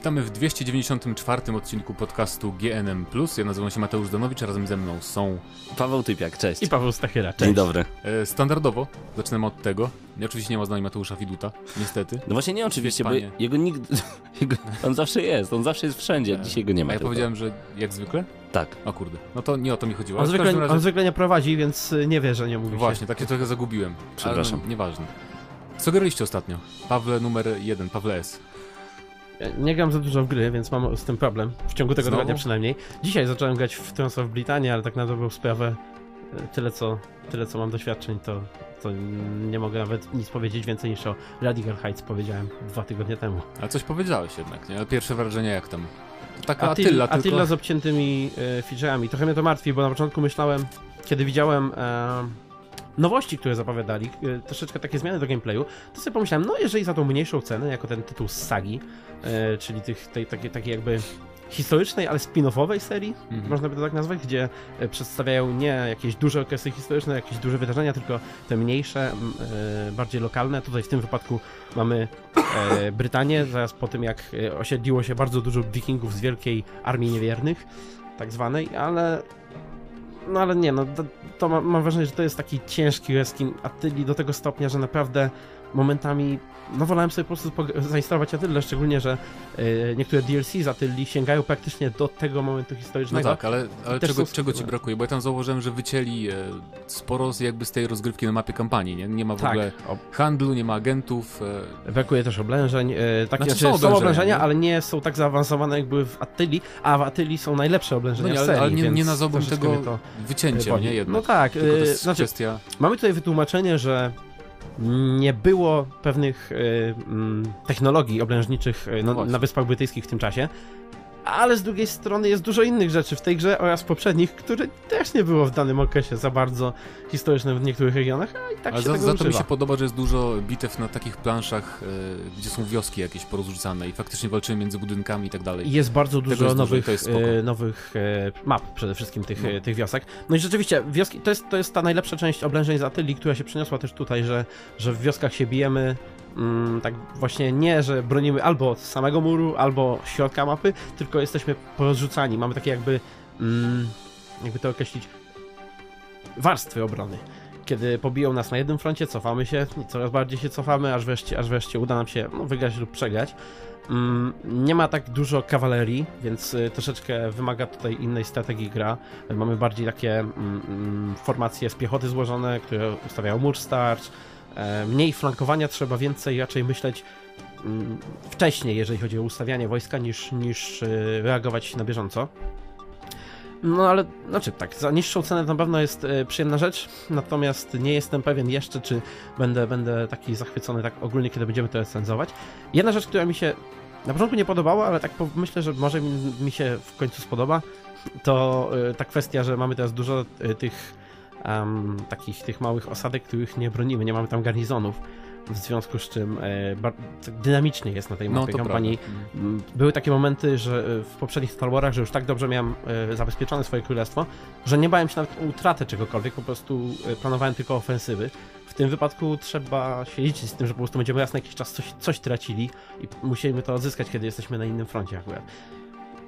Witamy w 294 odcinku podcastu GNM+. Ja nazywam się Mateusz Danowicz, a razem ze mną są... Paweł Typiak, cześć. I Paweł Stachyra, cześć. Dzień dobry. E, standardowo, zaczynamy od tego. Ja oczywiście nie ma z nami Mateusza Fiduta, niestety. No właśnie nie oczywiście, bo Panie. jego nigdy... Jego, on zawsze jest, on zawsze jest wszędzie, E, dzisiaj go nie ma A ja tylko. powiedziałem, że jak zwykle? Tak. O kurde, no to nie o to mi chodziło. On zwykle, razie... on zwykle nie prowadzi, więc nie wie, że nie mówi Właśnie, się. tak się trochę zagubiłem. Przepraszam. Ale no, nieważne. Co graliście ostatnio? Pawle numer jeden, Pawle S. Nie gram za dużo w gry, więc mam z tym problem. W ciągu tego tygodnia przynajmniej. Dzisiaj zacząłem grać w Thrones of Britannia, ale tak na dobrą sprawę y, tyle co, tyle co mam doświadczeń, to, to nie mogę nawet nic powiedzieć więcej niż o Radical Heights powiedziałem dwa tygodnie temu. Ale coś powiedziałeś jednak, nie? Pierwsze wrażenie jak tam? Taka Attil- Attila, tylko... Attila z obciętymi e, featureami. Trochę mnie to martwi, bo na początku myślałem, kiedy widziałem e, nowości, które zapowiadali, e, troszeczkę takie zmiany do gameplayu, to sobie pomyślałem, no jeżeli za tą mniejszą cenę, jako ten tytuł z sagi, e, czyli tych, tej, takiej, takiej jakby historycznej, ale spin-offowej serii, Mhm. można by to tak nazwać, gdzie e, przedstawiają nie jakieś duże okresy historyczne, jakieś duże wydarzenia, tylko te mniejsze, bardziej lokalne. Tutaj w tym wypadku mamy Brytanię, zaraz po tym jak osiedliło się bardzo dużo wikingów z wielkiej armii niewiernych, tak zwanej, ale no ale nie, no to, to ma, mam wrażenie, że to jest taki ciężki reskin Attyli do tego stopnia, że naprawdę momentami no wolałem sobie po prostu zainstalować Attylę, szczególnie, że e, niektóre DLC z Attyli sięgają praktycznie do tego momentu No historycznego. tak, ale, ale czego, są czego ci brakuje? Bo ja tam zauważyłem, że wycięli e, sporo z, jakby z tej rozgrywki na mapie kampanii, nie? Nie ma w tak, ogóle handlu, nie ma agentów. E, Brakuje też oblężeń. Tak, Znaczy, znaczy, są oblężenia, nie? ale nie są tak zaawansowane jak były w Attyli, a w Attyli są najlepsze oblężenia no nie, w ale, serii, ale nie, nie nazwałbym tego to wycięciem, boli. nie? Jednak. No tak, Tylko to jest znaczy kwestia... mamy tutaj wytłumaczenie, że nie było pewnych e, mm, technologii oblężniczych e, No no, na Wyspach Brytyjskich w tym czasie. Ale z drugiej strony jest dużo innych rzeczy w tej grze oraz poprzednich, które też nie było w danym okresie za bardzo historyczne w niektórych regionach, a i tak Ale się za, tego za to mi się podoba, że jest dużo bitew na takich planszach, e, gdzie są wioski jakieś porozrzucane i faktycznie walczymy między budynkami i tak dalej. I Jest bardzo dużo jest dużo nowych, spoko. e, nowych e, map, przede wszystkim tych, No. tych wiosek. No i rzeczywiście, wioski, to jest, to jest ta najlepsza część oblężeń z Atyli, która się przeniosła też tutaj, że, że w wioskach się bijemy. Mm, tak właśnie nie, że bronimy albo od samego muru, albo środka mapy, tylko jesteśmy porozrzucani. Mamy takie jakby, mm, jakby to określić, warstwy obrony. Kiedy pobiją nas na jednym froncie, cofamy się, coraz bardziej się cofamy, aż wreszcie, aż wreszcie uda nam się no, wygrać lub przegrać. Mm, Nie ma tak dużo kawalerii, więc y, troszeczkę wymaga tutaj innej strategii gra. Mamy bardziej takie mm, mm, formacje z piechoty złożone, które ustawiają mur starcz. E, Mniej flankowania, trzeba więcej raczej myśleć mm, wcześniej, jeżeli chodzi o ustawianie wojska, niż, niż y, reagować na bieżąco. No ale, znaczy tak, za niższą cenę na pewno jest e, przyjemna rzecz, natomiast nie jestem pewien jeszcze, czy będę, będę taki zachwycony tak ogólnie, kiedy będziemy to recenzować. Jedna rzecz, która mi się na początku nie podobała, ale tak myślę, że może mi, mi się w końcu spodoba, to e, ta kwestia, że mamy teraz dużo e, tych em, takich tych małych osadek, których nie bronimy, nie mamy tam garnizonów, w związku z czym e, tak dynamicznie jest na tej No mapie to kampanii. prawda. Mm, Były takie momenty, że e, w poprzednich Star Warach, że już tak dobrze miałem e, zabezpieczone swoje królestwo, że nie bałem się nawet o utratę czegokolwiek, po prostu e, planowałem tylko ofensywy. W tym wypadku trzeba się liczyć z tym, że po prostu będziemy raz na jakiś czas coś, coś tracili i musimy to odzyskać, kiedy jesteśmy na innym froncie akurat.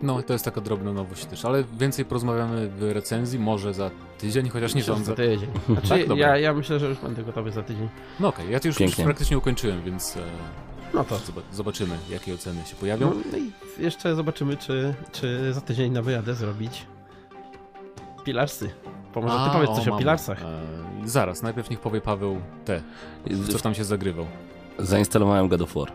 No, to jest taka drobna nowość też, ale więcej porozmawiamy w recenzji, może za tydzień, chociaż nie sądzę. Za tydzień. Znaczy, Tak? Dobra. ja, ja myślę, że już będę gotowy za tydzień. No okej, ja to już, już Pięknie. praktycznie ukończyłem, więc e, No to. zoba- zobaczymy, jakie oceny się pojawią. No, no i jeszcze zobaczymy, czy, czy za tydzień na wyjadę zrobić Pilarsy. Pomoże ty powiedz o, coś o mam. Pilarsach. E, zaraz, najpierw niech powie Paweł te, co tam się zagrywał. Zainstalowałem God of War.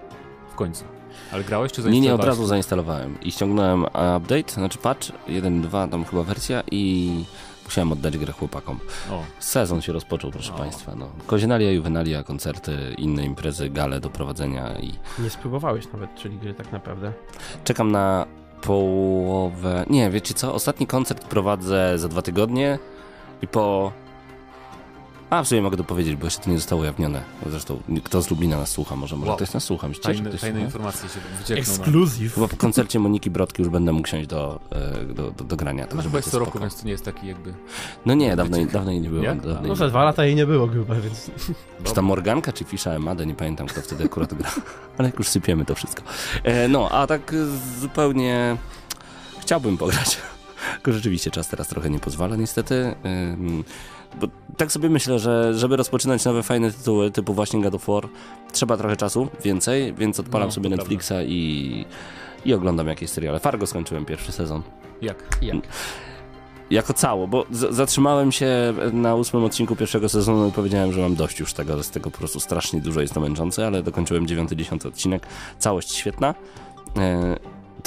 W końcu. Ale grałeś czy Nie, nie, od zainstalowałeś? razu zainstalowałem i ściągnąłem update, znaczy patch 1.2 tam chyba wersja i musiałem oddać grę chłopakom. O, Sezon się rozpoczął, proszę O. Państwa. No. Kozienalia, juwenalia, koncerty, inne imprezy, gale do prowadzenia i Nie spróbowałeś nawet, czyli gry tak naprawdę. czekam na połowę... Nie, wiecie co? Ostatni koncert prowadzę za dwa tygodnie i po A, w sumie mogę dopowiedzieć, bo jeszcze to nie zostało ujawnione. Zresztą kto z Lublina nas słucha, może, może Wow. ktoś nas słucha. Myślicie, Tajne, ktoś tajne informacje się wyciekną. Na... Ekskluzyw. Chyba po koncercie Moniki Brodki już będę mógł siąść do, e, do, do, do grania. Masz także chyba jest co roku, więc to nie jest taki jakby... No nie, dawno, dawno jej nie było. Nie? Dawno jej No za dwa lata jej nie było chyba, więc... Czy ta Morganka, czy Fisza Emadę, nie pamiętam kto wtedy akurat gra. Ale jak już sypiemy to wszystko. E, no, a tak zupełnie chciałbym pograć. Tylko rzeczywiście czas teraz trochę nie pozwala niestety. Bo tak sobie myślę, że żeby rozpoczynać nowe fajne tytuły typu właśnie God of War, trzeba trochę czasu więcej, więc odpalam No, sobie Netflixa i, i oglądam jakieś seriale. Fargo skończyłem pierwszy sezon. Jak? Jak? Jako cało, bo zatrzymałem się na ósmym odcinku pierwszego sezonu i powiedziałem, że mam dość już tego, z tego po prostu strasznie dużo jest to męczące, ale dokończyłem dziewiąty, dziesiąty odcinek. Całość świetna.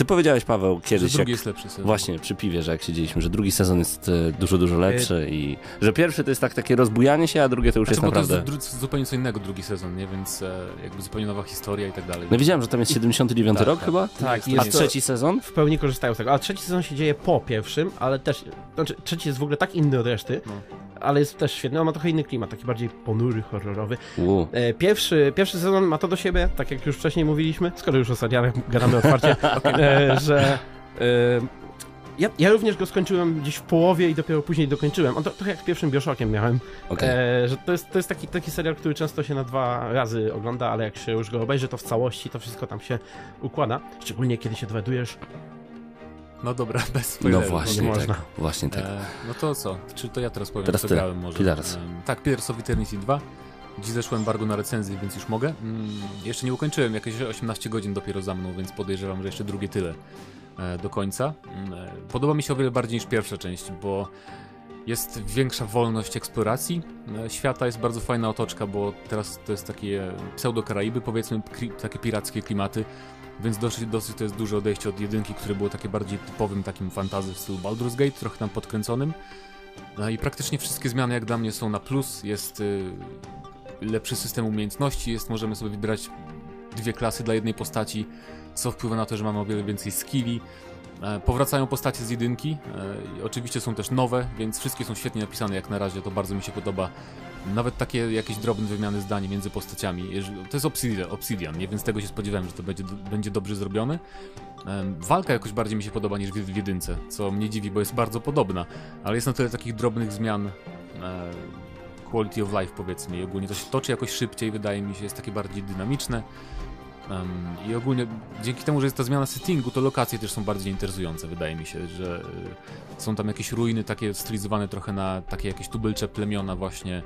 E, ty powiedziałeś, Paweł, Że kiedyś, drugi jak, jest lepszy sezon. właśnie przy piwie, że jak siedzieliśmy, że drugi sezon jest e, dużo, dużo lepszy i że pierwszy to jest tak takie rozbujanie się, a drugie to już Znaczy, jest bo to naprawdę... jest zupełnie co innego drugi sezon, nie? Więc e, jakby zupełnie nowa historia i tak dalej. No widziałem, że tam jest 79 Tak, rok tak. chyba, Tak, a trzeci sezon? w pełni korzystają z tego. A trzeci sezon się dzieje po pierwszym, ale też. Znaczy, trzeci jest w ogóle tak inny od reszty, No. ale jest też świetny. On ma trochę inny klimat, taki bardziej ponury, horrorowy. E, Pierwszy, pierwszy sezon ma to do siebie, tak jak już wcześniej mówiliśmy, skoro już o serialach gadamy otwarcie, e, że. E, ja, ja również go skończyłem gdzieś w połowie i dopiero później dokończyłem. On to trochę jak z pierwszym Bioshockiem miałem. Okej. E, że to jest, to jest taki, taki serial, który często się na dwa razy ogląda, ale jak się już go obejrzy, to w całości to wszystko tam się układa. Szczególnie kiedy się dowiadujesz, No dobra, bez No spoilerów. właśnie nie tak, można. właśnie tak. E, no to co? Czy to ja teraz powiem, Teraz co ty, grałem może? Pillars. Em, tak, Pillars of Eternity 2. Dziś zeszło embargo na recenzję, więc już mogę. Mm, jeszcze nie ukończyłem, jakieś 18 godzin dopiero za mną, więc podejrzewam, że jeszcze drugie tyle e, do końca. Mm, e, podoba mi się o wiele bardziej niż pierwsza część, bo jest większa wolność eksploracji e, świata, jest bardzo fajna otoczka, bo teraz to jest takie pseudo-Karaiby, powiedzmy, takie pirackie klimaty, więc dosyć, dosyć to jest duże odejście od jedynki, które było takie bardziej typowym takim fantazy w stylu Baldur's Gate, trochę tam podkręconym. No i praktycznie wszystkie zmiany jak dla mnie są na plus, jest y, lepszy system umiejętności, jest, możemy sobie wybierać dwie klasy dla jednej postaci, co wpływa na to, że mamy o wiele więcej skilli. E, Powracają postacie z jedynki, e, oczywiście są też nowe, więc wszystkie są świetnie napisane jak na razie, to bardzo mi się podoba. Nawet takie jakieś drobne wymiany zdań między postaciami. To jest Obsidian, nie? więc tego się spodziewałem, że to będzie, będzie dobrze zrobione. Walka jakoś bardziej mi się podoba niż w w jedynce, co mnie dziwi, bo jest bardzo podobna, ale jest na tyle takich drobnych zmian e, quality of life powiedzmy i ogólnie to się toczy jakoś szybciej, wydaje mi się, jest takie bardziej dynamiczne. Em, I ogólnie dzięki temu, że jest ta zmiana settingu, to lokacje też są bardziej interesujące, wydaje mi się, że y, są tam jakieś ruiny takie stylizowane trochę na takie jakieś tubylcze plemiona właśnie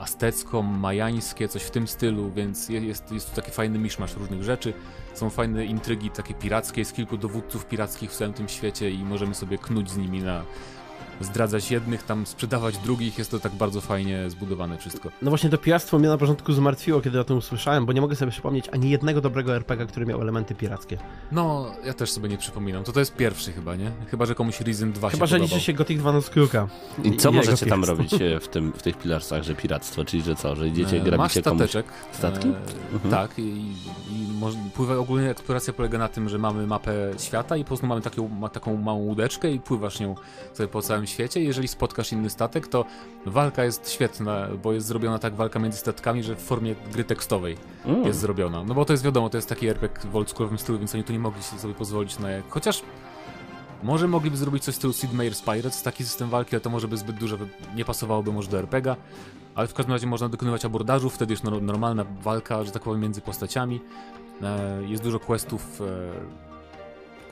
aztecko-majańskie, coś w tym stylu, więc je- jest, jest tu taki fajny miszmasz różnych rzeczy. Są fajne intrygi takie pirackie, jest kilku dowódców pirackich w całym tym świecie i możemy sobie knuć z nimi na zdradzać jednych, tam sprzedawać drugich, jest to tak bardzo fajnie zbudowane wszystko. No właśnie to piractwo mnie na początku zmartwiło, kiedy o tym usłyszałem, bo nie mogę sobie przypomnieć ani jednego dobrego RPG, który miał elementy pirackie. No, ja też sobie nie przypominam, to to jest pierwszy chyba, nie? Chyba, że komuś Risen 2 Chyba, się że liczy się Gothic 2 Noc Kruka. I co możecie tam robić e, w, tym, w tych pilarsach, że piractwo, czyli że co, że idziecie, E, grabicie Masz komuś... stateczek. Statki? E, Mhm. Tak, i, i moż, pływa, ogólnie eksploracja polega na tym, że mamy mapę świata i po prostu mamy taką, ma, taką małą łódeczkę i pływasz nią sobie po całym świecie. Jeżeli spotkasz inny statek, to walka jest świetna, bo jest zrobiona tak walka między statkami, że w formie gry tekstowej Mm. jest zrobiona. No bo to jest wiadomo, to jest taki RPG w oldschoolowym stylu, więc oni tu nie mogli sobie pozwolić na... Chociaż może mogliby zrobić coś w stylu Sid Meier's Pirates, taki system walki, ale to może by zbyt dużo, nie pasowałoby może do RPGa. Ale w każdym razie można dokonywać abordażów, wtedy jest nor- normalna walka, że tak powiem, między postaciami. E, Jest dużo questów, e,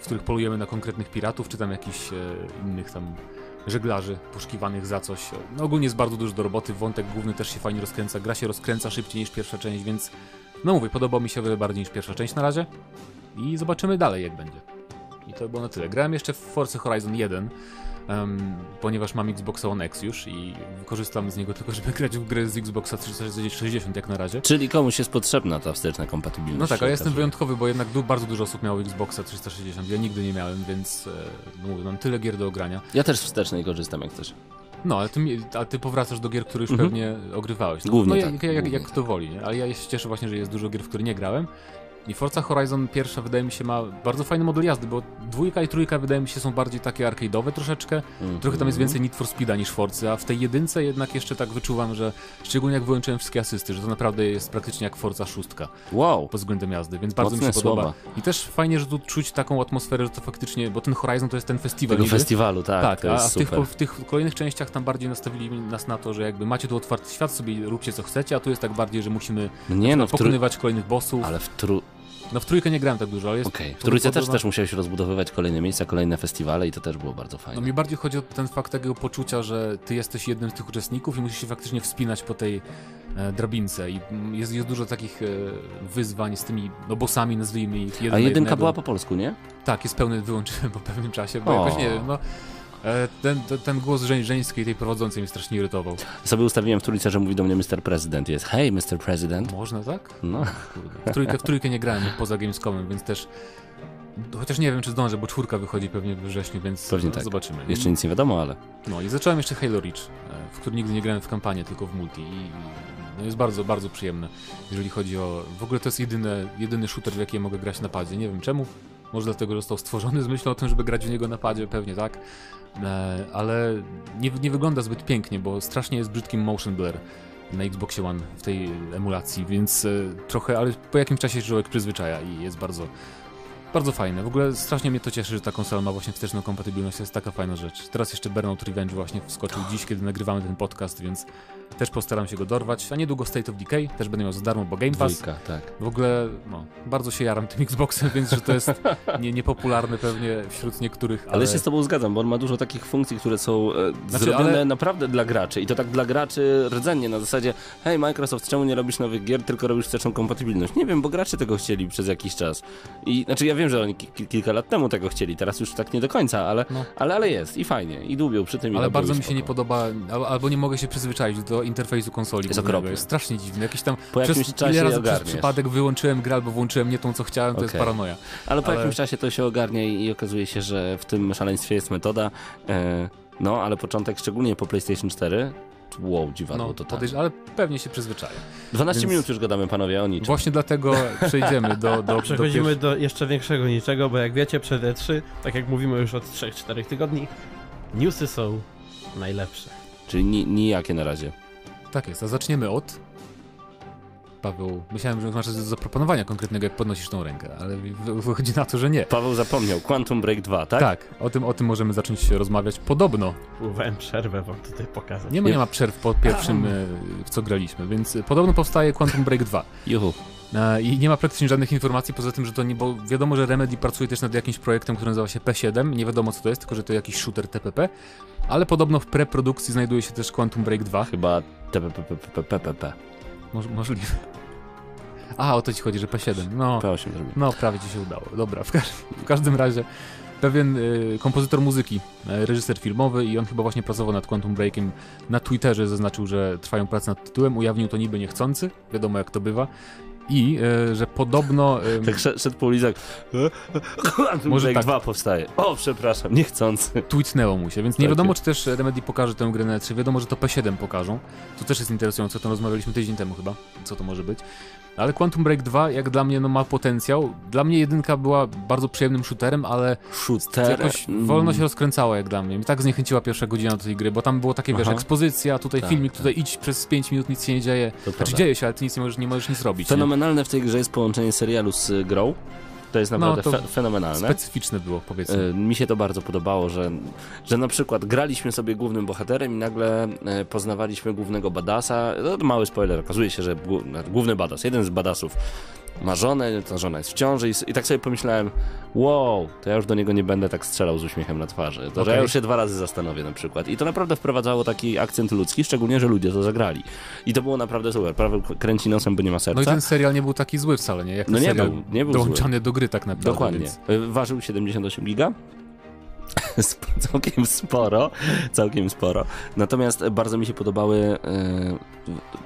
w których polujemy na konkretnych piratów, czy tam jakichś e, innych tam żeglarzy poszukiwanych za coś. No ogólnie jest bardzo dużo do roboty, wątek główny też się fajnie rozkręca, gra się rozkręca szybciej niż pierwsza część, więc no mówię, podobał mi się o wiele bardziej niż pierwsza część na razie i zobaczymy dalej jak będzie. I to było na tyle. Grałem jeszcze w Forza Horizon 1, em, ponieważ mam Xboxa One X już i korzystam z niego tylko, żeby grać w gry z Xboxa 360 jak na razie. Czyli komuś jest potrzebna ta wsteczna kompatybilność. No tak, ale jestem okazuje. wyjątkowy, bo jednak bardzo dużo osób miało Xboxa 360, ja nigdy nie miałem, więc e, no mówię, mam tyle gier do ogrania. Ja też wstecznej korzystam jak coś. No, ale ty, a ty powracasz do gier, które już Mhm. pewnie ogrywałeś. No, Głównie no, tak, jak, jak, jak kto woli, nie? ale ja się cieszę właśnie, że jest dużo gier, w które nie grałem. I Forza Horizon pierwsza wydaje mi się ma bardzo fajny model jazdy, bo dwójka i trójka wydaje mi się są bardziej takie arcade'owe troszeczkę. Mhm. Trochę tam jest więcej Need for Speeda niż Forza, a w tej jedynce jednak jeszcze tak wyczuwam, że szczególnie jak wyłączyłem wszystkie asysty, że to naprawdę jest praktycznie jak Forza szóstka Wow, pod względem jazdy, więc bardzo Mocne mi się podoba. słowa. I też fajnie, że tu czuć taką atmosferę, że to faktycznie, bo ten Horizon to jest ten festiwal tego niby. festiwalu, tak, Tak, a jest w tych, w tych kolejnych częściach tam bardziej nastawili nas na to, że jakby macie tu otwarty świat, sobie róbcie co chcecie, a tu jest tak bardziej, że musimy Nie no, trój... pokonywać kolejnych bossów. ale w, tru... No w trójkę nie grałem tak dużo, ale jest... Okej. w to trójce też, też musiałeś rozbudowywać kolejne miejsca, kolejne festiwale i to też było bardzo No fajne. mi bardziej chodzi o ten fakt tego poczucia, że ty jesteś jednym z tych uczestników i musisz się faktycznie wspinać po tej e, drabince i mm, jest, jest dużo takich e, wyzwań z tymi no, bossami, nazwijmy ich jeden A jedynka była po polsku, nie? Tak, jest pełny, wyłączyłem po pewnym czasie, bo O. jakoś nie wiem, no... e, Ten, ten, głos żeń, żeńskiej, tej prowadzącej mnie strasznie irytował. Sobie ustawiłem w trójce, że mówi do mnie Mr. President. Jest, hej, Mr. President. Można tak? No. W trójkę, w trójkę nie grałem poza Gamescomem, więc też. Chociaż nie wiem, czy zdążę, bo czwórka wychodzi pewnie we wrześniu, więc Pewnie tak. zobaczymy. jeszcze nic nie wiadomo, ale No i zacząłem jeszcze Halo Reach, e, w który nigdy nie grałem w kampanię, tylko w multi. I no jest bardzo, bardzo przyjemne, jeżeli chodzi o. W ogóle to jest jedyne, jedyny shooter, w jaki ja mogę grać na padzie. Nie wiem czemu. Może dlatego, że został stworzony z myślą o tym, żeby grać w niego na padzie, pewnie tak. E, ale nie, nie wygląda zbyt pięknie, bo strasznie jest brzydkim motion blur na Xboxie One w tej emulacji, więc e, trochę, ale po jakimś czasie się człowiek przyzwyczaja i jest bardzo, bardzo fajne. W ogóle strasznie mnie to cieszy, że ta konsola ma właśnie wsteczną kompatybilność, to jest taka fajna rzecz. Teraz jeszcze Burnout Revenge właśnie wskoczył dziś, kiedy nagrywamy ten podcast, więc też postaram się go dorwać, a niedługo State of Decay też będę miał za darmo, bo Game Pass. dwójka, tak. W ogóle, no, bardzo się jaram tym Xboxem, więc że to jest nie, niepopularny pewnie wśród niektórych, ale... Ale się z tobą zgadzam, bo on ma dużo takich funkcji, które są e, Znaczy, zrobione ale- naprawdę dla graczy. I to tak dla graczy rdzennie, na zasadzie hej Microsoft, czemu nie robisz nowych gier, tylko robisz wsteczną kompatybilność? Nie wiem, bo gracze tego chcieli przez jakiś czas. I znaczy ja wiem, że oni ki- ki- kilka lat temu tego chcieli, teraz już tak nie do końca, ale, No. ale, ale jest i fajnie. I dłubią przy tym i Ale bardzo mi się nie podoba, al- albo nie mogę się przyzwyczaić do interfejsu konsoli. Jest okropny. Jest strasznie dziwny. Jakiś tam Po przez jakimś czasie ile razy przez przypadek wyłączyłem grę albo włączyłem nie tą, co chciałem, to jest Okej. paranoja. Ale po Ale- jakimś czasie to się ogarnia i, okazuje się, że w tym szaleństwie jest metoda. E, no, ale początek, szczególnie po PlayStation 4, wow, dziwadło No, to podejrz- ale pewnie się przyzwyczaję. 12 więc- minut już gadamy, panowie, o niczym. Właśnie dlatego przejdziemy do, do, Przechodzimy do do jeszcze większego niczego, bo jak wiecie, przed E3, tak jak mówimy już od 3-4 tygodni, newsy są najlepsze. Czyli ni, nijakie na razie. Tak jest, a zaczniemy od... Paweł, myślałem, że masz coś do zaproponowania konkretnego, jak podnosisz tą rękę, ale wy- wychodzi na to, że nie. Paweł zapomniał, Quantum Break 2, tak? Tak, o tym, o tym możemy zacząć rozmawiać. Podobno. Próbowałem przerwę wam tutaj pokazać. Nie ma, nie ma przerw po pierwszym, e, w co graliśmy, więc podobno powstaje Quantum Break 2. Juhu. E, I nie ma praktycznie żadnych informacji poza tym, że to nie, bo wiadomo, że Remedy pracuje też nad jakimś projektem, który nazywa się P7. Nie wiadomo co to jest, tylko że to jakiś shooter TPP. Ale podobno w preprodukcji znajduje się też Quantum Break 2. Chyba TPPPPPP. Moż, możliwe. A, o to ci chodzi, że P7. No, P8 zrobił. no prawie ci się udało. Dobra, w, każ w każdym razie pewien y, kompozytor muzyki, y, reżyser filmowy i on chyba właśnie pracował nad Quantum Breakiem na Twitterze zaznaczył, że trwają prace nad tytułem, ujawnił to niby niechcący, wiadomo jak to bywa. I y, że podobno Tak szedł, po ulicach. Quantum Może tak. 2 powstaje. O, przepraszam, niechcący. tweetnęło mu się, więc nie Tak wiadomo, czy też Remedy pokaże tę grę na 3 Wiadomo, że to P7 pokażą. To też jest interesujące, o tym rozmawialiśmy tydzień temu chyba, co to może być. Ale Quantum Break 2, jak dla mnie, no, ma potencjał. Dla mnie jedynka była bardzo przyjemnym shooterem, ale Shooter. jakoś wolno się rozkręcała jak dla mnie. Mi tak zniechęciła pierwsza godzina do tej gry, bo tam było takie, wiesz, Aha. ekspozycja, tutaj Tak, filmik, tak. tutaj idź przez 5 minut, nic się nie dzieje. To Znaczy prawda. dzieje się, ale ty nic nie możesz, nie możesz nic robić. nie? Fenomenalne w tej grze jest połączenie serialu z grą. To jest No, naprawdę to fe fenomenalne. Specyficzne było, powiedzmy. E, Mi się to bardzo podobało, że, że na przykład graliśmy sobie głównym bohaterem i nagle e, poznawaliśmy głównego badasa. No, mały spoiler, okazuje się, że głó- no, główny badas, jeden z badasów ma żonę, ta żona jest w ciąży i, i tak sobie pomyślałem, wow, to ja już do niego nie będę tak strzelał z uśmiechem na twarzy. To, że ja już się dwa razy zastanowię na przykład. I to naprawdę wprowadzało taki akcent ludzki, szczególnie, że ludzie to zagrali. I to było naprawdę super. Paweł kręci nosem, bo nie ma serca. No i ten serial nie był taki zły wcale, nie? Jak No nie był, nie był dołączany do gry tak naprawdę. Dokładnie. Więc... Y, Ważył 78 giga. Całkiem sporo, całkiem sporo. Natomiast bardzo mi się podobały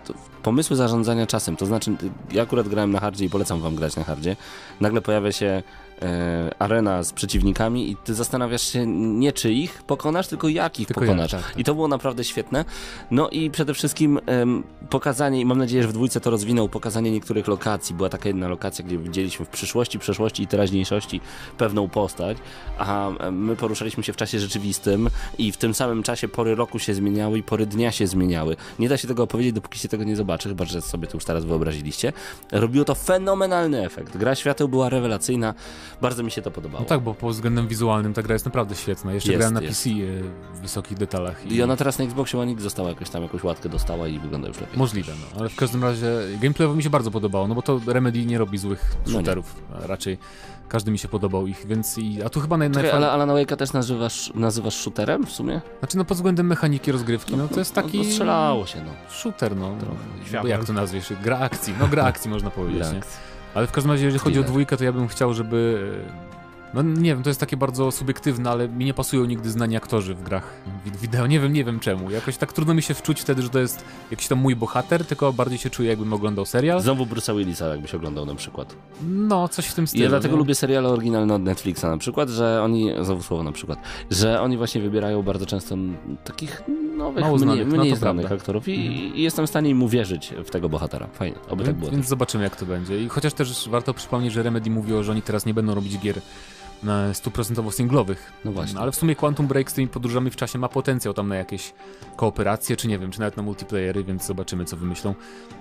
to- pomysły zarządzania czasem. To znaczy, ja akurat grałem na hardzie i polecam wam grać na hardzie. Nagle pojawia się e, arena z przeciwnikami i ty zastanawiasz się nie czy ich pokonasz, tylko jak ich Tylko pokonasz. jak, tak, tak. I to było naprawdę świetne. No i przede wszystkim em, pokazanie, i mam nadzieję, że w dwójce to rozwinął, pokazanie niektórych lokacji. Była taka jedna lokacja, gdzie widzieliśmy w przyszłości, przeszłości i teraźniejszości pewną postać, a my poruszaliśmy się w czasie rzeczywistym i w tym samym czasie pory roku się zmieniały i pory dnia się zmieniały. Nie da się tego opowiedzieć, dopóki się tego nie zobaczy, chyba że sobie to już teraz wyobraziliście. Robiło to fenomenalny efekt. Gra świateł była rewelacyjna, bardzo mi się to podobało. No tak, bo pod względem wizualnym ta gra jest naprawdę świetna. Jeszcze Jest, grałem na jest. PC e, w wysokich detalach. I ona teraz na Xboxie One X dostała jakoś tam jakąś łatkę dostała i wygląda już lepiej. Możliwe, no. Ale w każdym razie gameplayowo mi się bardzo podobało, no bo to Remedy nie robi złych No shooterów. a raczej każdy mi się podobał ich, więc i... A tu chyba naj, Czekaj, ale Alan Wake'a też nazywasz, nazywasz shooterem w sumie? Znaczy no pod względem mechaniki rozgrywki, no to jest taki... No, strzelało się, no. Shooter, no. Trochę. Bo jak to nazwiesz? Gra akcji. No gra akcji można powiedzieć, nie? Ale w każdym razie, jeżeli chodzi o dwójkę, to ja bym chciał, żeby... No nie wiem, to jest takie bardzo subiektywne, ale mi nie pasują nigdy znani aktorzy w grach wi- wideo. Nie wiem, nie wiem czemu. Jakoś tak trudno mi się wczuć wtedy, że to jest jakiś tam mój bohater, tylko bardziej się czuję, jakbym oglądał serial. Znowu Bruce'a Willisa, jakbyś oglądał na przykład. No, coś w tym stylu. Ja dlatego nie? lubię seriale oryginalne od Netflixa na przykład, że oni, znowu słowo na przykład, że oni właśnie wybierają bardzo często takich nowych, Mało mniej, znanych, no mniej to znanych prawda. aktorów i, Mhm. i jestem w stanie im uwierzyć w tego bohatera. Fajnie, oby tak było. więc zobaczymy, jak to będzie. I chociaż też warto przypomnieć, że Remedy mówiło, że oni teraz nie będą robić gier stuprocentowo singlowych. No właśnie. Ale w sumie Quantum Break z tymi podróżami w czasie ma potencjał tam na jakieś kooperacje, czy nie wiem, czy nawet na multiplayery, więc zobaczymy, co wymyślą.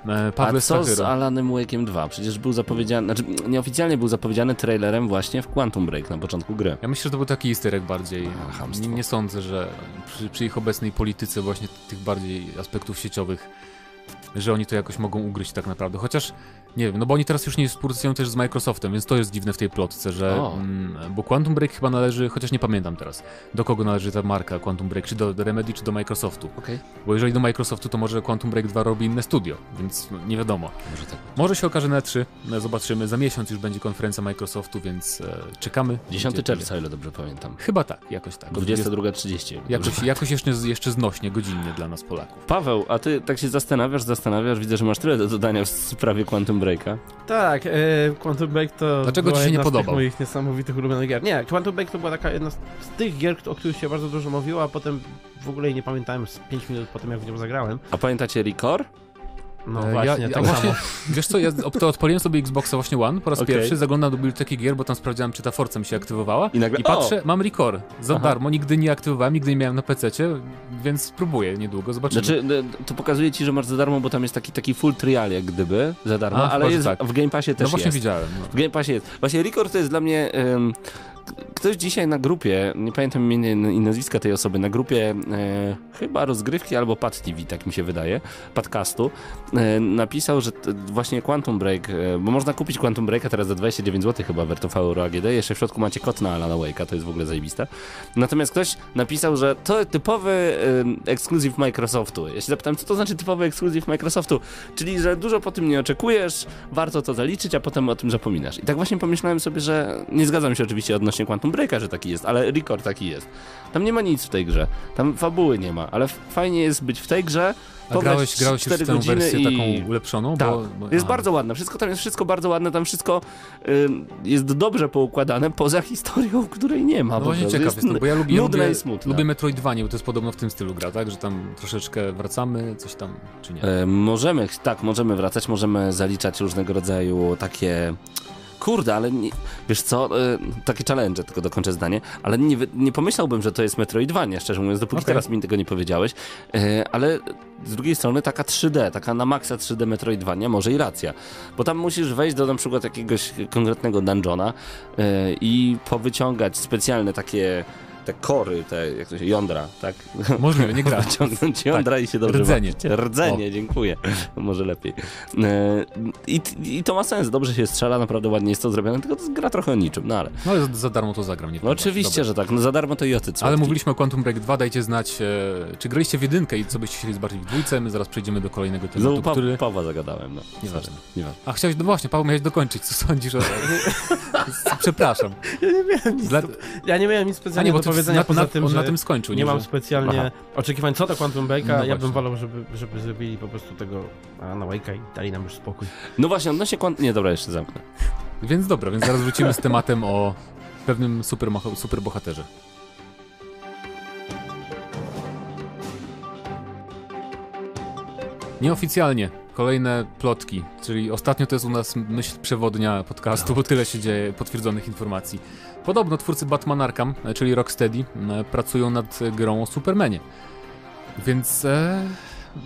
E, A Pawle co z Stachyro. Alanem Wake'iem 2? Przecież był zapowiedziany, znaczy nieoficjalnie był zapowiedziany trailerem właśnie w Quantum Break na początku gry. Ja myślę, że to był taki easter bardziej. A. Nie, nie sądzę, że przy, przy ich obecnej polityce właśnie tych bardziej aspektów sieciowych, że oni to jakoś mogą ugryźć tak naprawdę. Chociaż, nie wiem, no bo oni teraz już nie współpracują też z Microsoftem, więc to jest dziwne w tej plotce, że... O. Mm, bo Quantum Break chyba należy, chociaż nie pamiętam teraz, do kogo należy ta marka Quantum Break, czy do Remedy, czy do Microsoftu. Okej. Bo jeżeli do Microsoftu, to może Quantum Break 2 robi inne studio, więc nie wiadomo. Może tak. Może się okaże na 3, no, zobaczymy. Za miesiąc już będzie konferencja Microsoftu, więc e, czekamy. 10 Gdzie- czerwca, o ile dobrze pamiętam. Chyba tak, jakoś tak. 22.30. o ile dobrze Jakoś, jakoś jeszcze, jeszcze znośnie, godzinnie dla nas Polaków. Paweł, a ty tak się zastanawiasz, zastanawiasz, widzę, że masz tyle do dodania w sprawie Quantum Breaka. Tak, e, Quantum Break to Dlaczego była ci się nie podobał? moich niesamowitych ulubionych gier. Nie, Quantum Break to była taka jedna z, z tych gier, o których się bardzo dużo mówiło, a potem w ogóle jej nie pamiętałem z 5 minut po tym, jak w nią zagrałem. A pamiętacie Record? No E, właśnie, ja, tak właśnie. Wiesz co, ja to odpaliłem sobie Xboxa właśnie One po raz Okej. pierwszy, zaglądam do biblioteki gier, bo tam sprawdziłem, czy ta Forza mi się aktywowała. I nagle- I patrzę, mam Record za Aha. darmo, nigdy nie aktywowałem, nigdy nie miałem na PC-cie, więc spróbuję niedługo, zobaczymy. Znaczy, e, to pokazuje ci, że masz za darmo, bo tam jest taki, taki full trial jak gdyby, za darmo, A, ale jest, tak. w Game Passie no też właśnie jest. widziałem. No. W Game Passie jest. Właśnie Record to jest dla mnie... k- ktoś dzisiaj na grupie, nie pamiętam imienia i nazwiska tej osoby, na grupie e, chyba rozgrywki albo Pad TV, tak mi się wydaje, podcastu, e, napisał, że t, właśnie Quantum Break, e, bo można kupić Quantum Breaka teraz za 29 zł chyba w RTV Euro AGD, jeszcze w środku macie kod na Alana Wake'a, to jest w ogóle zajebiste. Natomiast ktoś napisał, że to typowy e, ekskluzyw Microsoftu. Ja się zapytałem, co to znaczy typowy ekskluzyw Microsoftu? Czyli, że dużo po tym nie oczekujesz, warto to zaliczyć, a potem o tym zapominasz. I tak właśnie pomyślałem sobie, że nie zgadzam się oczywiście odnośnie Quantum Breaka, że taki jest, ale Record taki jest. Tam nie ma nic w tej grze, tam fabuły nie ma, ale fajnie jest być w tej grze, A grałeś, grałeś już 4 w tę wersję i... taką ulepszoną? Tak, bo, bo, jest bardzo ładne, wszystko tam jest wszystko bardzo ładne, tam wszystko ym, jest dobrze poukładane, poza historią, której nie ma. No właśnie ciekaw Jest bo ja lubię, lubię, lubię Metroidvanie, bo to jest podobno w tym stylu gra, tak? Że tam troszeczkę wracamy, coś tam, czy nie? E, możemy, tak, możemy wracać, możemy zaliczać różnego rodzaju takie. Kurde, ale nie, wiesz co, e, takie challenge, tylko dokończę zdanie, ale nie, nie pomyślałbym, że to jest Metroidvania, szczerze mówiąc, dopóki Okej. teraz mi tego nie powiedziałeś, e, ale z drugiej strony taka 3D, taka na maksa 3D Metroidvania, może i racja, bo tam musisz wejść do na przykład jakiegoś konkretnego dungeona e, i powyciągać specjalne takie te kory, te jak to się, jądra, tak? Możliwe, nie gra. Wyciągnąć jądra i się dobrze Rdzenie. bawić. Rdzenie, dziękuję. Może lepiej. E, I, I to ma sens, dobrze się strzela, naprawdę ładnie jest to zrobione, tylko to gra trochę o niczym, no ale... No ale za, darmo to zagram, nie No oczywiście, Dobra. że tak, no za darmo to i oty Ale mówiliśmy o Quantum Break 2, dajcie znać, e, czy graliście w jedynkę i co byście chcieli zobaczyć w dwójce, my zaraz przejdziemy do kolejnego tematu, Znowu pa który... Pawła zagadałem, no. Nieważne. Nieważne. A chciałeś, no właśnie, Paweł, miałeś dokończyć, co sądzisz o... Przepraszam. Ja nie miałem nic, Dla- ja nie miałem nic A specjalnie nie, bo do to powiedzenia na, poza na, tym, on że na tym skończył. nie że... mam specjalnie Aha. oczekiwań co do Quantum Breaka, No ja bym wolał, żeby, żeby zrobili po prostu tego na Wake'a i dali nam już spokój. No właśnie, odnośnie kwant... Nie, dobra, jeszcze zamknę. Więc dobra, więc zaraz wrócimy z tematem o pewnym super, super Nieoficjalnie kolejne plotki, czyli ostatnio to jest u nas myśl przewodnia podcastu, bo tyle się dzieje potwierdzonych informacji. Podobno twórcy Batman Arkham, e, czyli Rocksteady, m, pracują nad e, grą o Supermanie. Więc e,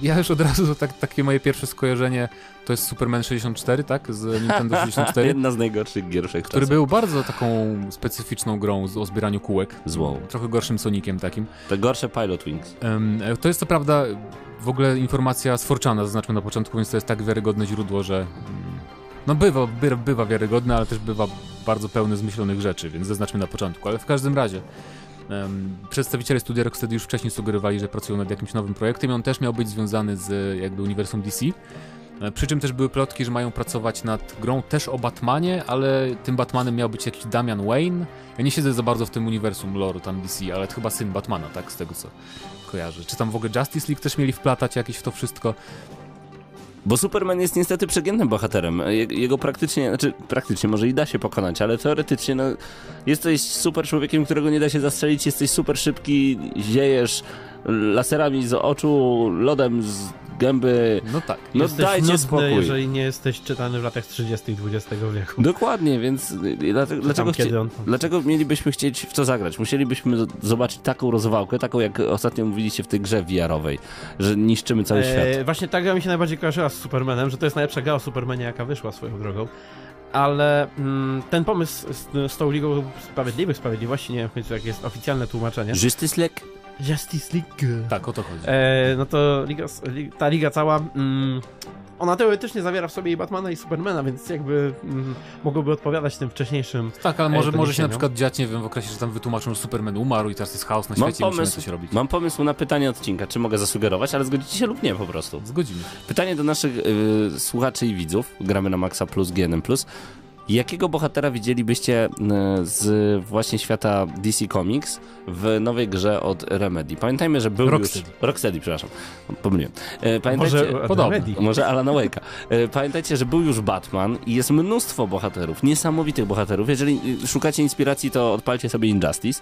ja już od razu tak, takie moje pierwsze skojarzenie to jest Superman 64, tak? Z Nintendo 64. Jedna z najgorszych gier Który wszechczasów. był bardzo taką specyficzną grą o zbieraniu kółek. Złą. Trochę gorszym Sonikiem takim. Te gorsze Pilot Wings. E, to jest co prawda w ogóle informacja sforczana, zaznaczmy na początku, więc to jest tak wiarygodne źródło, że mm, no bywa, by, bywa wiarygodne, ale też bywa bardzo pełne zmyślonych rzeczy, więc zaznaczmy na początku. Ale w każdym razie em, przedstawiciele studia Rocksteady już wcześniej sugerowali, że pracują nad jakimś nowym projektem i on też miał być związany z jakby uniwersum DC. E, Przy czym też były plotki, że mają pracować nad grą też o Batmanie, ale tym Batmanem miał być jakiś Damian Wayne. Ja nie siedzę za bardzo w tym uniwersum lore tam DC, ale chyba syn Batmana, tak? Z tego co kojarzę. Czy tam w ogóle Justice League też mieli wplatać jakieś w to wszystko? Bo Superman jest niestety przegiętym bohaterem. Je- Jego praktycznie, znaczy praktycznie może i da się pokonać, ale teoretycznie no, jesteś super człowiekiem, którego nie da się zastrzelić, jesteś super szybki, ziejesz laserami z oczu, lodem z gęby. No tak. No Jesteś dajcie nudny, spokój. jeżeli nie jesteś czytany w latach 30. XX wieku. Dokładnie, więc y, dlaczego, Czy dlaczego, chcie, kiedy on dlaczego mielibyśmy chcieć w to zagrać? Musielibyśmy zobaczyć taką rozwałkę, taką jak ostatnio mówiliście w tej grze VR-owej, że niszczymy cały świat. E, właśnie ta gra mi się najbardziej kojarzyła z Supermanem, że to jest najlepsza gra o Supermanie, jaka wyszła swoją drogą. Ale mm, ten pomysł z, z tą Ligą Sprawiedliwych Sprawiedliwości, nie wiem w końcu jak jest oficjalne tłumaczenie. Justice League? Justice League. Tak, o to chodzi. E, no to liga, li- ta liga cała, mm, ona teoretycznie zawiera w sobie i Batmana i Supermana, więc jakby mm, mogłoby odpowiadać tym wcześniejszym. Tak, ale może, to może się na przykład dziać, nie wiem, w okresie, że tam wytłumaczą, że Superman umarł i teraz jest chaos na Mam świecie i musimy pomysł. coś robić. Mam pomysł na pytanie odcinka, czy mogę zasugerować, ale zgodzicie się lub nie po prostu. Zgodzimy. Pytanie do naszych y, słuchaczy i widzów, gramy na Maxa Plus, GNM Plus. Jakiego bohatera widzielibyście y, z właśnie świata DC Comics w nowej grze od Remedy? Pamiętajmy, że był Rocksteady. już... Rocksteady, przepraszam. Pomyliłem. Y, Pamiętajcie... Może podobno. Remedy. Może Alana Wake'a. E, Pamiętajcie, że był już Batman i jest mnóstwo bohaterów, niesamowitych bohaterów. Jeżeli y, szukacie inspiracji, to odpalcie sobie Injustice.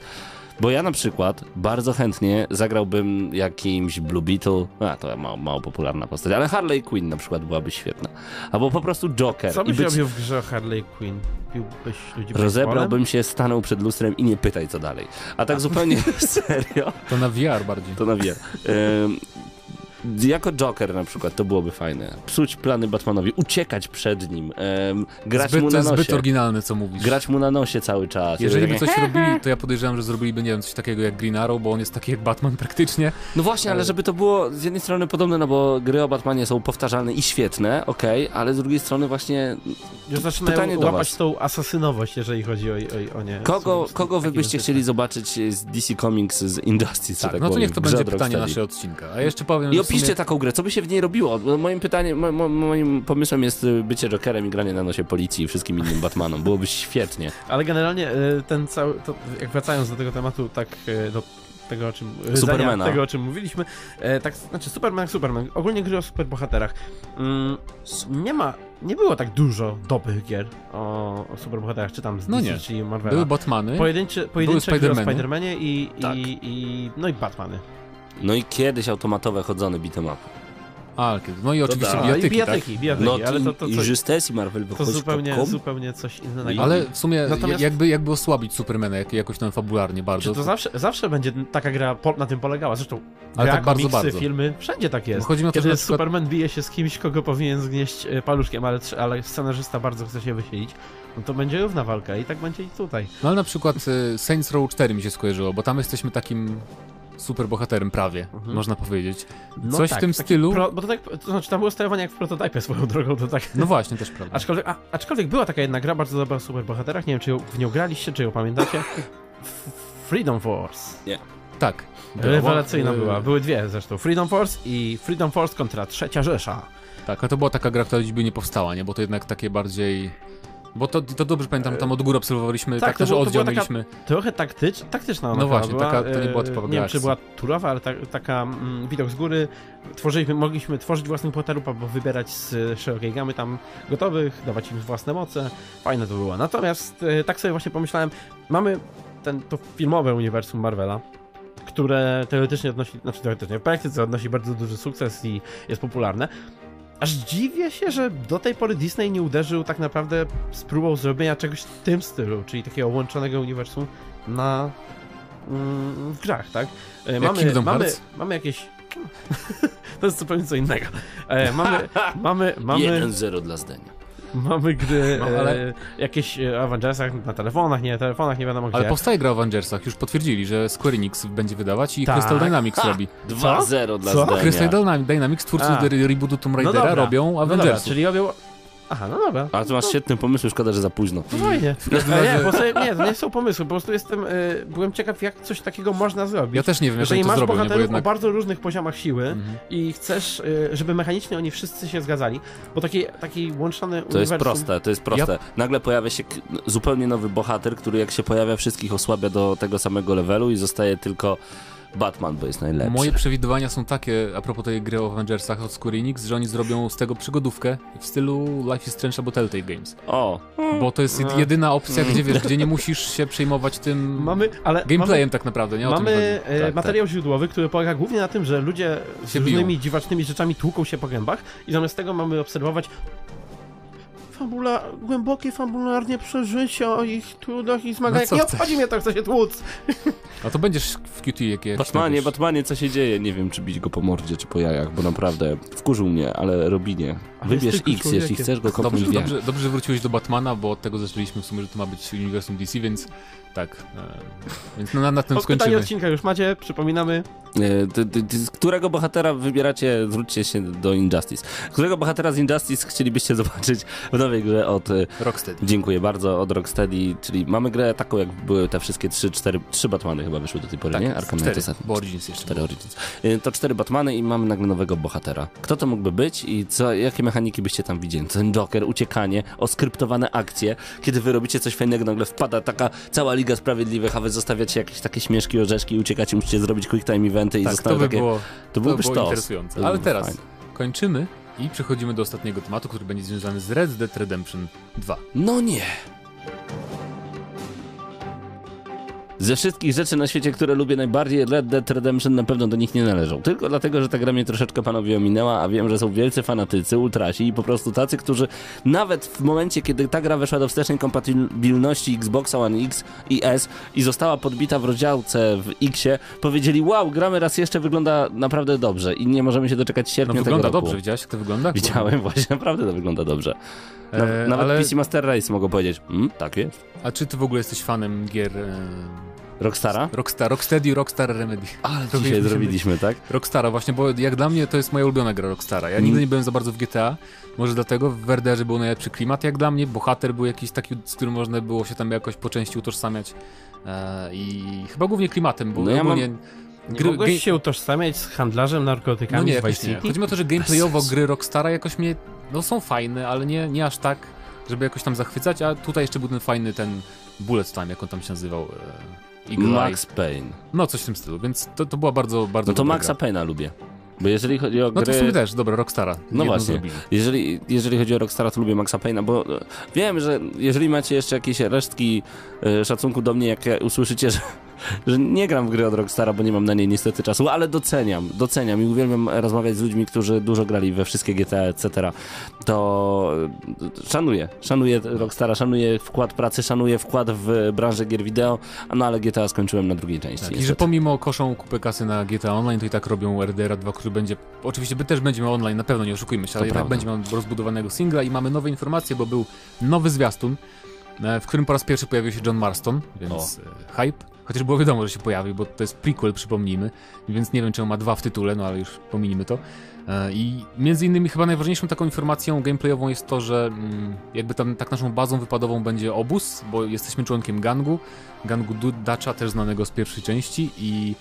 Bo ja na przykład bardzo chętnie zagrałbym jakimś Blue Beetle, a to mało, mało popularna postać, ale Harley Quinn na przykład byłaby świetna. Albo po prostu Joker. Co byś być, robił w grze Harley Quinn? Biłbyś ludzi rozebrałbym się, stanął przed lustrem i nie pytaj co dalej. A tak zupełnie serio, To na VR bardziej. to na. Ym, jako Joker na przykład to byłoby fajne. Psuć plany Batmanowi, uciekać przed nim, ym, grać Zbyt, mu to na jest zbyt nosie. oryginalne, co mówisz. Grać mu na nosie cały czas. Jeżeli by coś robili, to ja podejrzewam, że zrobiliby, nie wiem, coś takiego jak Green Arrow, bo on jest taki jak Batman praktycznie. No właśnie, ale żeby to było z jednej strony podobne, no bo gry o Batmanie są powtarzalne i świetne, okej, ale z drugiej strony właśnie zaczynają Pytanie do łapać was. tą asasynowość, jeżeli chodzi o, o, o nie. kogo, kogo wy byście chcieli zobaczyć z DC Comics z Injustice, czy Tak, tak no to powiem, niech to będzie pytanie naszego odcinka. A jeszcze powiem, I w sumie- opiszcie taką grę, co by się w niej robiło? Bo Moim pytaniem, mo, mo, moim pomysłem jest y, bycie Jokerem i granie na nosie policji i wszystkim innym Batmanom. Byłoby świetnie. Ale generalnie e, ten cały, to, jak wracając do tego tematu, tak e, do tego, o czym Supermana. tego, o czym mówiliśmy, e, tak, znaczy Superman, Superman, ogólnie gry o superbohaterach. Mm, nie ma, nie było tak dużo dobrych gier o, o superbohaterach, czy tam z No DC, nie. czy Marvela. Były Batmany, Pojedyncze, pojedyncze gry o Spidermany. Spidermanie i, Tak. i, i, no i Batmany. No i kiedyś automatowe chodzone beat'em up. a, kiedy- no i oczywiście tak. A, bijatyki, I bijatyki, bijatyki, No ale to, to, i to, Justice i Marvel to zupełnie, Capcom. zupełnie coś innego. tak? Ale w sumie Natomiast- jakby, jakby osłabić Supermana jak, jakoś tam fabularnie bardzo. Czy to zawsze, zawsze będzie taka gra po, na tym polegała? Zresztą Ale gra, tak bardzo, komiksy, bardzo. filmy, wszędzie tak jest. Chodzi mi o to, Kiedy że przykład, Superman bije się z kimś, kogo powinien zgnieść e, paluszkiem, ale, ale scenarzysta bardzo chce się wysilić, no to będzie równa walka i tak będzie i tutaj. no ale na przykład y, Saints Row 4 mi się skojarzyło, bo tam jesteśmy takim super bohaterem prawie, Mhm. można powiedzieć. No Coś tak, w tym stylu. Pro, bo to, tak, to znaczy tam było sterowanie jak w prototypie swoją drogą, to tak... No właśnie, też prawda. Aczkolwiek, a, aczkolwiek była taka jedna gra bardzo dobra o superbohaterach, nie wiem czy ją, w nią graliście, czy ją pamiętacie. Freedom Force. Tak. Była, Rewelacyjna y, była. Były dwie zresztą. Freedom Force i Freedom Force kontra Trzecia Rzesza. Tak, a to była taka gra, która dziś by nie powstała, nie? Bo to jednak takie bardziej Bo to, to dobrze pamiętam, tam od góry obserwowaliśmy, Tak, tak, nasz było- oddział mieliśmy. Trochę taktycz, taktyczna ona No właśnie, była. taka- to nie była e, typowa Nie wiem, czy była turowa, ale ta, taka mm, widok z góry. Tworzyliśmy, mogliśmy tworzyć własnych bohaterów albo wybierać z szerokiej gamy tam gotowych, dawać im własne moce. Fajne to było. Natomiast e, tak sobie właśnie pomyślałem, mamy ten, to filmowe uniwersum Marvela, które teoretycznie odnosi, znaczy teoretycznie, w praktyce odnosi bardzo duży sukces i jest popularne. Aż dziwię się, że do tej pory Disney nie uderzył tak naprawdę z próbą zrobienia czegoś w tym stylu, czyli takiego łączonego uniwersum na mm, w grach, tak? E, Jak mamy, mamy, mamy jakieś to jest zupełnie co innego. E, mamy, mamy, mamy, 1-0 dla zdania. mamy gry No, ale- e, jakieś e, o Avengersach na telefonach, nie, telefonach nie wiadomo gdzie. Ale powstaje gra o Avengersach, już potwierdzili, że Square Enix będzie wydawać i Tak. Crystal Dynamics Ha! robi. 2-0 dla Co? zdania. Crystal Dynam- Dynamics, twórcy A. rebootu Tomb No Raidera, dobra. robią No dobra, Avengersów. czyli robią... Aha, no dobra. A tu masz świetny pomysł, szkoda, że za późno. No fajnie. Nie, bo sobie, nie, to nie są pomysły, po prostu jestem, y, byłem ciekaw, jak coś takiego można zrobić. Ja też nie wiem, jak Jeżeli to masz zrobią, nie, bo bohaterów jednak... o bardzo różnych poziomach siły Mhm. i chcesz, y, żeby mechanicznie oni wszyscy się zgadzali, bo taki, taki łączony To jest uniwersum... proste, to jest proste. Nagle pojawia się zupełnie nowy bohater, który jak się pojawia, wszystkich osłabia do tego samego levelu i zostaje tylko Batman, bo jest najlepszy. Moje przewidywania są takie, a propos tej gry o Avengersach od Square Enix, że oni zrobią z tego przygodówkę w stylu Life is Strange albo Telltale Games. O, Bo to jest No. jedyna opcja, gdzie wiesz, gdzie nie musisz się przejmować tym Mamy, ale gameplayem tak naprawdę, nie? O mamy, mamy e, Tak, materiał źródłowy, który polega głównie na tym, że ludzie z różnymi biją. dziwacznymi rzeczami tłuką się po gębach i zamiast tego mamy obserwować fabula, głębokie fabularnie przeżycia o ich trudach i zmaganiach. co nie obchodzi mnie to, chce się tłuc. A to będziesz w QT jak jak Batmanie. Batmanie, co się dzieje? Nie wiem, czy bić go po mordzie, czy po jajach, bo naprawdę wkurzył mnie, ale Robinie. Wybierz X, jeśli chcesz go kopnąć Dobrze, dobrze, dobrze, że wróciłeś do Batmana, bo od tego zaczęliśmy w sumie, że to ma być uniwersum DC, więc tak. E, więc na, na tym skończymy. odcinka już macie, przypominamy. E, Z którego bohatera wybieracie, zwróćcie się do Injustice. Którego bohatera z Injustice chcielibyście zobaczyć w nowej grze od e, Rocksteady. Dziękuję bardzo od Rocksteady, czyli mamy grę taką, jak były te wszystkie trzy, cztery, trzy Batmany chyba wyszły do tej pory, Tak, nie? Arkham cztery, Knight bo Origins jeszcze Cztery Origins. To cztery Batmany i mamy nagle nowego bohatera. Kto to mógłby być i co, jakie mechaniki byście tam widzieli? Ten Joker, uciekanie, oskryptowane akcje. Kiedy wy robicie coś fajnego, nagle wpada taka cała Liga Sprawiedliwych, a wy zostawiacie jakieś takie śmieszki, orzeszki i uciekacie, musicie zrobić quick time eventy i Tak, to zostały by takie... było, to to byłby było sztos. interesujące. To Ale byłby teraz fajne. kończymy i przechodzimy do ostatniego tematu, który będzie związany z Red Dead Redemption 2. No nie. Ze wszystkich rzeczy na świecie, które lubię najbardziej, Red Dead Redemption na pewno do nich nie należą. Tylko dlatego, że ta gra mnie troszeczkę panowie ominęła, a wiem, że są wielcy fanatycy, ultrasi i po prostu tacy, którzy nawet w momencie, kiedy ta gra weszła do wstecznej kompatybilności Xboxa One X i S i została podbita w rozdziałce w Xie, powiedzieli, wow, gramy raz jeszcze, wygląda naprawdę dobrze i nie możemy się doczekać No sierpnia wygląda tego roku. dobrze, widziałeś jak to wygląda? Widziałem właśnie, naprawdę to wygląda dobrze. E, nawet ale- PC Master Race mogą powiedzieć, mm, tak jest. A czy ty w ogóle jesteś fanem gier e, Rockstara? Rockstar, Rocksteady, Rockstar Remedy? Ale dzisiaj się zrobiliśmy, tak? Rockstara właśnie, bo jak dla mnie to jest moja ulubiona gra Rockstara. Ja nigdy Mm. nie byłem za bardzo w GTA, może dlatego w Werderze był najlepszy klimat jak dla mnie, bohater był jakiś taki, z którym można było się tam jakoś po części utożsamiać e, i chyba głównie klimatem, bo No ja mam- ogólnie Nie gry- mogłeś się utożsamiać z handlarzem narkotykami no nie, w jakoś Vice nie. City? Chodzi o to, że gameplayowo gry Rockstara jakoś mnie, no są fajne, ale nie, nie aż tak, żeby jakoś tam zachwycać, a tutaj jeszcze był ten fajny ten Bullet Time, jak on tam się nazywał. E, Eagle Max. Payne. No coś w tym stylu, więc to, to była bardzo, bardzo No to Maxa. Payne'a lubię. Bo jeżeli chodzi o No to gry... w sumie też, dobra, Rockstara. No właśnie. zrobili. Jeżeli, jeżeli chodzi o Rockstara, to lubię Maxa Payne'a, bo e, wiem, że jeżeli macie jeszcze jakieś resztki e, szacunku do mnie, jak ja usłyszycie, że, że nie gram w gry od Rockstara, bo nie mam na niej niestety czasu, ale doceniam, doceniam i uwielbiam rozmawiać z ludźmi, którzy dużo grali we wszystkie GTA, etc., to e, szanuję, szanuję Rockstara, szanuję wkład pracy, szanuję wkład w branżę gier wideo, no ale GTA skończyłem na drugiej części. Tak, I że pomimo koszą kupy kasy na GTA Online, to i tak robią RDR 2, który będzie. Oczywiście też będzie miał online, na pewno nie oszukujmy się, ale i tak będzie miał rozbudowanego singla i mamy nowe informacje, bo był nowy zwiastun, e, w którym po raz pierwszy pojawił się John Marston, więc e, hype. Chociaż było wiadomo, że się pojawi, bo to jest prequel, przypomnijmy, więc nie wiem, czy on ma dwa w tytule, no ale już pominijmy to. E, I między innymi chyba najważniejszą taką informacją gameplayową jest to, że mm, jakby tam tak naszą bazą wypadową będzie obóz, bo jesteśmy członkiem gangu, gangu Dacha, też znanego z pierwszej części i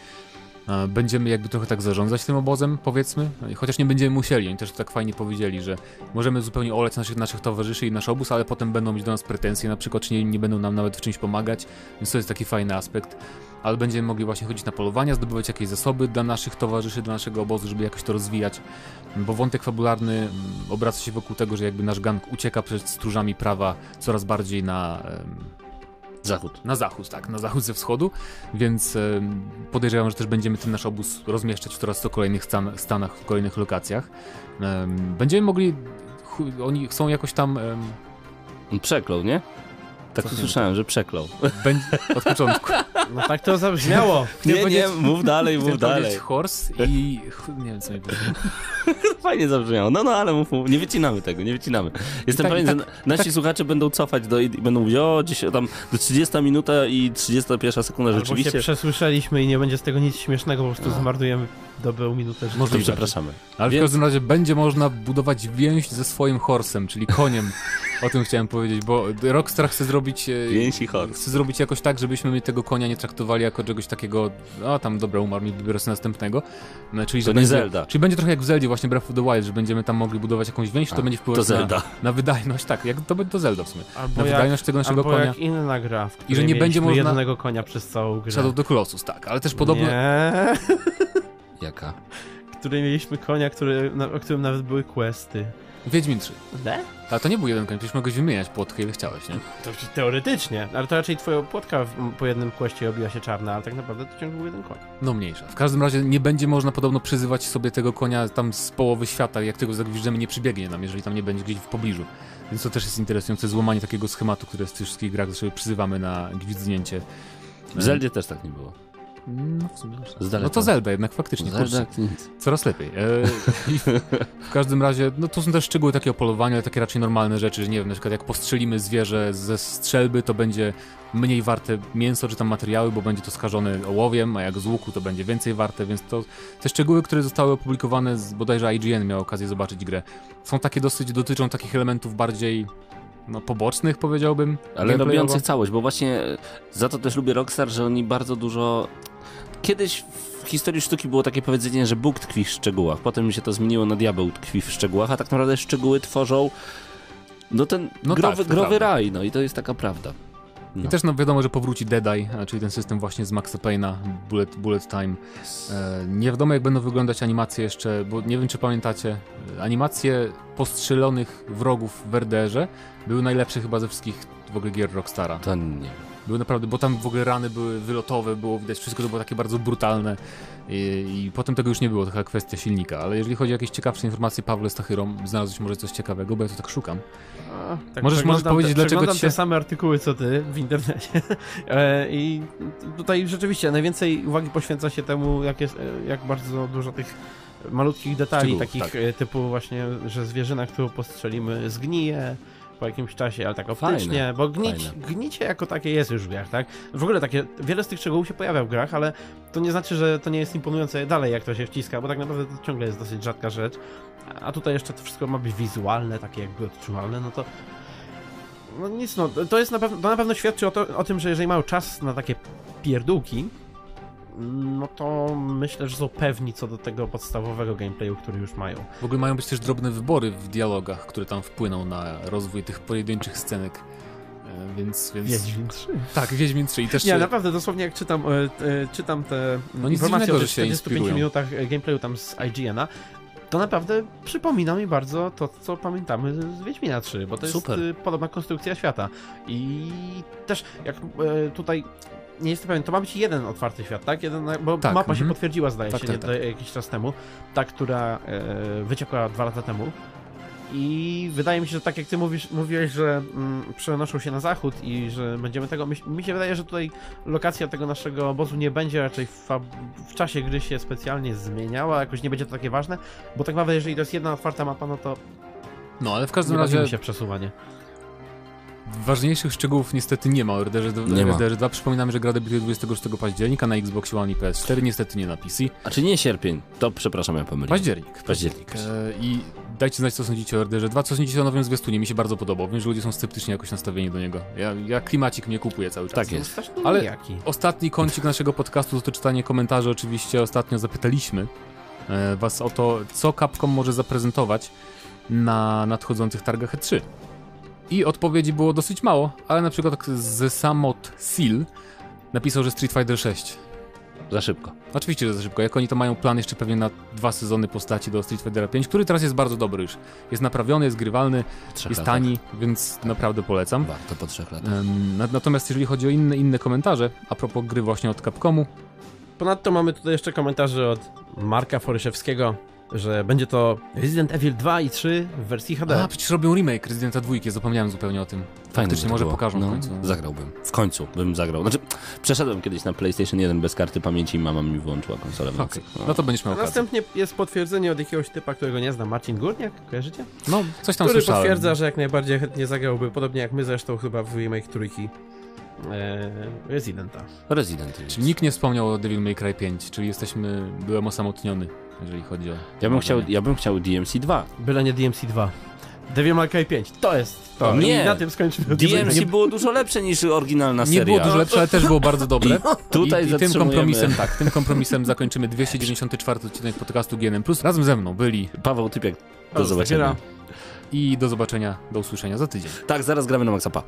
Będziemy jakby trochę tak zarządzać tym obozem, powiedzmy, chociaż nie będziemy musieli. Oni też tak fajnie powiedzieli, że możemy zupełnie oleć naszych, naszych towarzyszy i nasz obóz, ale potem będą mieć do nas pretensje, na przykład, czy nie, nie będą nam nawet w czymś pomagać, więc to jest taki fajny aspekt. Ale będziemy mogli właśnie chodzić na polowania, zdobywać jakieś zasoby dla naszych towarzyszy, dla naszego obozu, żeby jakoś to rozwijać, bo wątek fabularny mm, obraca się wokół tego, że jakby nasz gang ucieka przed stróżami prawa coraz bardziej na Zachód. na zachód, tak, na zachód ze wschodu, więc em, podejrzewam, że też będziemy ten nasz obóz rozmieszczać w coraz to kolejnych stan stanach, w kolejnych lokacjach. Em, będziemy mogli, oni chcą jakoś tam, Przeklął, nie? Tak to słyszałem, że przeklął. będzie, od początku, No tak to zabrzmiało. Nie, nie, powiedzieć- mów dalej, mów dalej. horse i, nie wiem co mi powiedzieć. Fajnie zabrzmiało. No, no, ale mów, mów. Nie wycinamy tego, nie wycinamy. Jestem tak- pewien, tak- że nasi słuchacze będą cofać do, i będą mówić, o, dziś tam do 30 minuta i 31 sekunda Albo się rzeczywiście. przesłyszeliśmy i nie będzie z tego nic śmiesznego, po prostu zmarnujemy dobrą minutę Możliwe. przepraszamy. Ale Więc- w każdym razie będzie można budować więź ze swoim horsem, czyli koniem. O tym chciałem powiedzieć, bo Rockstar chce zrobić. e, Więź i horse. Chce zrobić jakoś tak, żebyśmy my tego konia nie traktowali jako czegoś takiego. A tam dobra, umarł mi, wybiorę sobie następnego. No, czyli, To że nie będzie, Zelda. Czyli będzie trochę jak w Zeldzie, właśnie Breath of the Wild, że będziemy tam mogli budować jakąś więź, to A, będzie To wpływać Zelda. Na, na wydajność. Tak, jak to będzie to Zelda w sumie. Albo Na jak, wydajność tego naszego albo konia. jak inna gra, w której że nie będzie można- jednego konia przez całą grę. Shadow the Colossus, tak, ale też podobno. Nie, Jaka? w której mieliśmy konia, który, na, o którym nawet były questy. Wiedźmin 3. Ne? Ale to nie był jeden przecież mogłeś wymieniać płotkę ile chciałeś, nie? To teoretycznie, ale to raczej twoja płotka w, po jednym questie robiła się czarna, ale tak naprawdę to ciągle był jeden koń. No mniejsza. W każdym razie nie będzie można podobno przyzywać sobie tego konia tam z połowy świata, jak tego zagwiżdżemy nie przybiegnie nam, jeżeli tam nie będzie gdzieś w pobliżu. Więc to też jest interesujące złamanie takiego schematu, które jest w tych wszystkich grach, że sobie przyzywamy na gwizdnięcie. W Zeldzie też tak nie było. No, w sumie, Z daleka. no to Zelda jednak faktycznie, Zelda coraz lepiej. E, w, każdym razie, no to są też szczegóły takie o polowaniu, ale takie raczej normalne rzeczy, że nie wiem, na przykład jak postrzelimy zwierzę ze strzelby, to będzie mniej warte mięso czy tam materiały, bo będzie to skażone ołowiem, a jak z łuku to będzie więcej warte, więc to te szczegóły, które zostały opublikowane, z, bodajże IGN miał okazję zobaczyć grę, są takie dosyć, dotyczą takich elementów bardziej no, pobocznych, powiedziałbym. Ale robiący całość, bo właśnie za to też lubię Rockstar, że oni bardzo dużo... Kiedyś w historii sztuki było takie powiedzenie, że Bóg tkwi w szczegółach. Potem się to zmieniło na diabeł tkwi w szczegółach, a tak naprawdę szczegóły tworzą no ten No growy, tak, growy raj, no i to jest taka prawda. I No. też no, wiadomo, że powróci Deadeye, czyli ten system właśnie z Maxa Payne'a, Bullet, Bullet Time. E, nie wiadomo jak będą wyglądać animacje jeszcze, bo nie wiem czy pamiętacie, e, animacje postrzelonych wrogów w RDR-ze były najlepsze chyba ze wszystkich w ogóle gier Rockstara. To nie Były naprawdę, bo tam w ogóle rany były wylotowe, było widać, wszystko to było takie bardzo brutalne i, i potem tego już nie było, chyba kwestia silnika, ale jeżeli chodzi o jakieś ciekawsze informacje, Pawle Stachyrom, znalazłeś może coś ciekawego, bo ja to tak szukam. A, tak Możesz- możesz powiedzieć, te, dlaczego przeglądam ci się- te same artykuły co ty w internecie. E, I tutaj rzeczywiście najwięcej uwagi poświęca się temu, jak, jest, e, jak bardzo dużo tych malutkich detali, Szczegółów, takich tak. e, typu właśnie, że zwierzyna, którą postrzelimy, zgnije po jakimś czasie, ale tak optycznie, Fajne, bo gnić, fajne. gnicie jako takie jest już w grach, tak? W ogóle takie, wiele z tych szczegółów się pojawia w grach, ale to nie znaczy, że to nie jest imponujące dalej, jak to się wciska, bo tak naprawdę to ciągle jest dosyć rzadka rzecz. A tutaj jeszcze to wszystko ma być wizualne, takie jakby odczuwalne, no to no nic, no to jest na pewno, to na pewno świadczy o, to, o tym, że jeżeli mają czas na takie pierdółki, no to myślę, że są pewni co do tego podstawowego gameplayu, który już mają. W ogóle mają być też drobne wybory w dialogach, które tam wpłyną na rozwój tych pojedynczych scenek. E, Więc, więc... Wiedźmin 3. Tak, Wiedźmin 3 i też... Nie, się- naprawdę, dosłownie jak czytam, e, e, czytam te No informacje dziwnego, o że tych się 45 inspirują. minutach gameplayu tam z IGN-a, to naprawdę przypomina mi bardzo to, co pamiętamy z Wiedźmina 3, bo to Super. jest e, podobna konstrukcja świata. I też jak e, tutaj nie jestem pewien, to ma być jeden otwarty świat, tak? Jeden, bo Tak, mapa się mhm. potwierdziła, zdaje Tak, się, tak, nie, tak. jakiś czas temu. Ta, która e, wyciekła dwa lata temu. I wydaje mi się, że tak jak ty mówisz, mówiłeś, że mm, przenoszą się na zachód i że będziemy tego. Mi, mi się wydaje, że tutaj lokacja tego naszego obozu nie będzie raczej w, w czasie gry się specjalnie zmieniała, jakoś nie będzie to takie ważne, bo tak naprawdę, jeżeli to jest jedna otwarta mapa, no to No, ale w każdym razie się przesuwanie. Ważniejszych szczegółów niestety nie ma o RDR, Nie ma. RDR 2. Przypominamy, że gra debiutuje 26 października na Xbox One i PS4, niestety nie na PC. A czy nie sierpień? To przepraszam, ja pomyliłem. Październik. Październik. E, I dajcie znać, co sądzicie o RDR 2, co sądzicie o nowym zwiastunie. Mi się bardzo podobał. Wiem, że ludzie są sceptycznie jakoś nastawieni do niego. Ja, ja klimacik mnie kupuję cały czas. Tak jest. Ale- nijaki. Ostatni kącik naszego podcastu to czytanie komentarzy. Oczywiście ostatnio zapytaliśmy e, was o to, co Capcom może zaprezentować na nadchodzących targach E3. I odpowiedzi było dosyć mało, ale na przykład z Samot Seal napisał, że Street Fighter 6. Za szybko. Oczywiście, że za szybko. Jak oni to mają plan jeszcze pewnie na dwa sezony postaci do Street Fightera 5, który teraz jest bardzo dobry już. Jest naprawiony, jest grywalny, trzech jest latach. tani, więc naprawdę polecam. Warto po trzech latach. Natomiast jeżeli chodzi o inne, inne komentarze, a propos gry właśnie od Capcomu, Ponadto mamy tutaj jeszcze komentarze od Marka Foryszewskiego, że będzie to Resident Evil 2 i 3 w wersji HD. A, przecież robią remake Residenta 2, zapomniałem zupełnie o tym. Fajnie Faktycznie, może było. pokażą w no, końcu. Zagrałbym. W końcu bym zagrał. Znaczy, przeszedłem kiedyś na PlayStation 1 bez karty pamięci i mama mi wyłączyła konsolę w nocy. Okej, no to będziesz miał A okazję. następnie jest potwierdzenie od jakiegoś typa, którego nie znam, Marcin Górniak, kojarzycie? No, coś tam Który słyszałem. potwierdza, że jak najbardziej chętnie zagrałby, podobnie jak my zresztą chyba w remake trójki Residenta. Resident Evil. Czyli nikt nie wspomniał o Devil May Cry 5, czyli jesteśmy, byłem osamotniony, jeżeli chodzi o... Ja bym, chciał, ja bym chciał DMC 2. Byle nie DMC 2. Devil May Cry 5, to jest to. Nie. I na tym skończymy. DMC było dużo lepsze niż oryginalna Nie seria. było dużo lepsze, ale też było bardzo dobre. Tutaj I, i tym kompromisem, tak, tym kompromisem zakończymy 294 odcinek podcastu GNM+. Razem ze mną byli Paweł Typiak. Do zobaczenia. I do zobaczenia, do usłyszenia za tydzień. Tak, zaraz gramy na Maxa Pa.